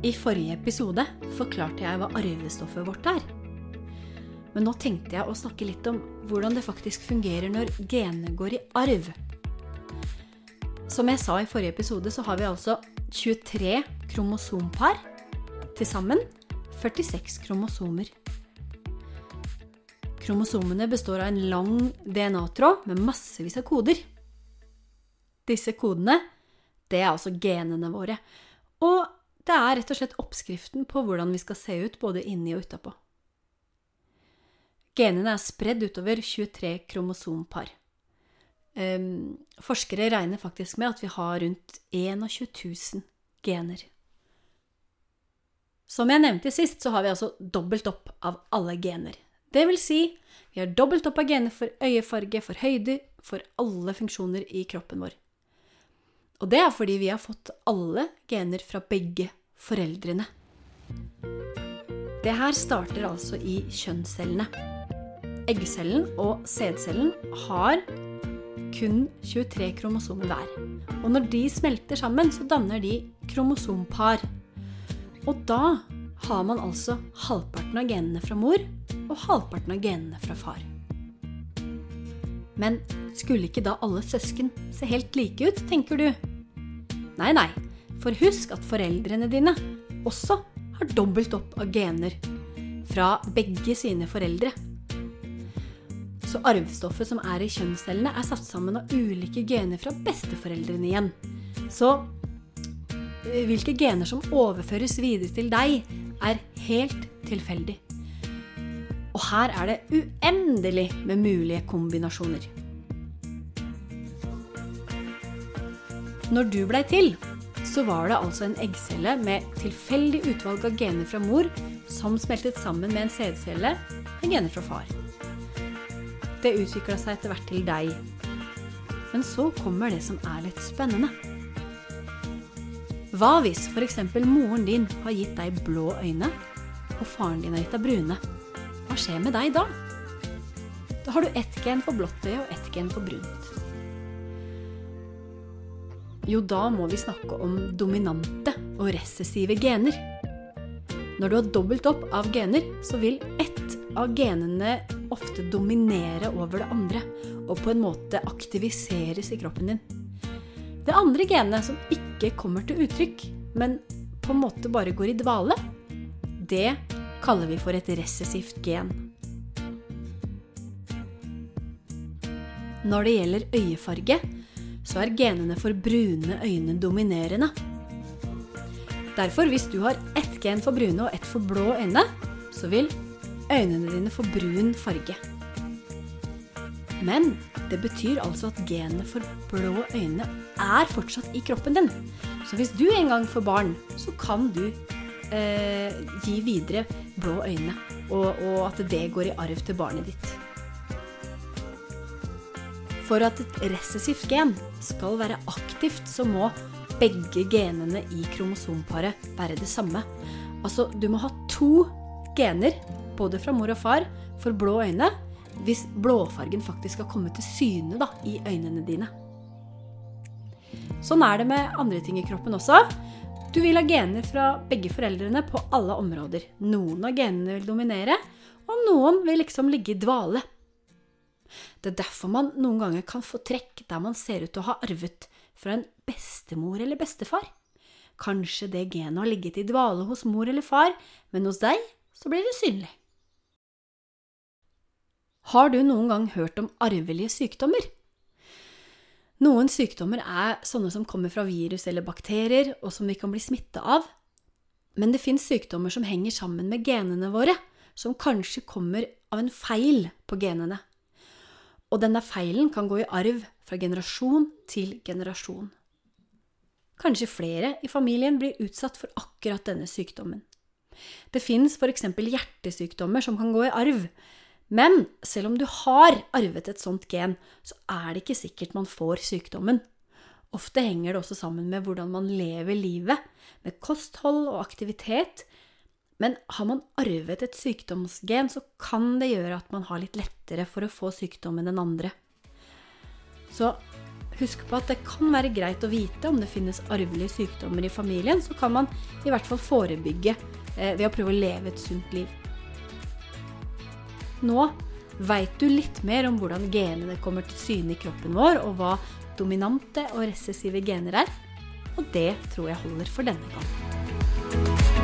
I forrige episode forklarte jeg hva arvestoffet vårt er. Men nå tenkte jeg å snakke litt om hvordan det faktisk fungerer når genene går i arv. Som jeg sa i forrige episode, så har vi altså 23 kromosompar. Til sammen 46 kromosomer. Kromosomene består av en lang DNA-tråd med massevis av koder. Disse kodene, det er altså genene våre. Og det er rett og slett oppskriften på hvordan vi skal se ut både inni og utapå. Genene er spredd utover 23 kromosompar. Um, forskere regner faktisk med at vi har rundt 21 000 gener. Som jeg nevnte sist, så har vi altså dobbelt opp av alle gener. Det vil si, vi har dobbelt opp av gener for øyefarge, for høyde, for alle funksjoner i kroppen vår. Og det er fordi vi har fått alle gener fra begge foreldrene. Det her starter altså i kjønnscellene. Eggcellen og sædcellen har kun 23 kromosomer hver. Og når de smelter sammen, så danner de kromosompar. Og da har man altså halvparten av genene fra mor og halvparten av genene fra far. Men skulle ikke da alle søsken se helt like ut, tenker du? Nei, nei, for husk at foreldrene dine også har dobbelt opp av gener fra begge sine foreldre. Så arvstoffet som er i kjønnscellene, er satt sammen av ulike gener fra besteforeldrene igjen. Så eh, hvilke gener som overføres videre til deg, er helt tilfeldig. Og her er det uendelig med mulige kombinasjoner. Når du blei til, så var det altså en eggcelle med tilfeldig utvalg av gener fra mor som smeltet sammen med en sædcelle med gener fra far. Det utvikla seg etter hvert til deg. Men så kommer det som er litt spennende. Hva hvis f.eks. moren din har gitt deg blå øyne, og faren din har gitt deg brune? Hva skjer med deg da? Da har du ett gen for blått øye og ett gen for brunt. Jo, da må vi snakke om dominante og recessive gener. Når du har dobbelt opp av gener, så vil ett av genene ofte dominere over det andre og på en måte aktiviseres i kroppen din. Det andre genet som ikke kommer til uttrykk, men på en måte bare går i dvale, det kaller vi for et recessivt gen. Når det gjelder øyefarge, så er genene for brune øyne dominerende. Derfor, hvis du har ett gen for brune og ett for blå øyne, så vil øynene dine få brun farge. Men det betyr altså at genene for blå øyne er fortsatt i kroppen din. Så hvis du en gang får barn, så kan du eh, gi videre blå øyne, og, og at det går i arv til barnet ditt. For at et recessivt gen skal være aktivt, så må begge genene i kromosomparet være det samme. Altså, du må ha to gener, både fra mor og far, for blå øyne, hvis blåfargen faktisk skal komme til syne da, i øynene dine. Sånn er det med andre ting i kroppen også. Du vil ha gener fra begge foreldrene på alle områder. Noen av genene vil dominere, og noen vil liksom ligge i dvale. Det er derfor man noen ganger kan få trekk der man ser ut til å ha arvet fra en bestemor eller bestefar. Kanskje det genet har ligget i dvale hos mor eller far, men hos deg så blir det synlig. Har du noen gang hørt om arvelige sykdommer? Noen sykdommer er sånne som kommer fra virus eller bakterier, og som vi kan bli smitta av. Men det fins sykdommer som henger sammen med genene våre, som kanskje kommer av en feil på genene og denne feilen kan gå i arv fra generasjon til generasjon. Kanskje flere i familien blir utsatt for akkurat denne sykdommen. Det fins f.eks. hjertesykdommer som kan gå i arv, men selv om du har arvet et sånt gen, så er det ikke sikkert man får sykdommen. Ofte henger det også sammen med hvordan man lever livet, med kosthold og aktivitet, men har man arvet et sykdomsgen, så kan det gjøre at man har litt lettere for å få sykdommen enn andre. Så husk på at det kan være greit å vite om det finnes arvelige sykdommer i familien, så kan man i hvert fall forebygge eh, ved å prøve å leve et sunt liv. Nå veit du litt mer om hvordan genene kommer til syne i kroppen vår, og hva dominante og recessive gener er. Og det tror jeg holder for denne gang.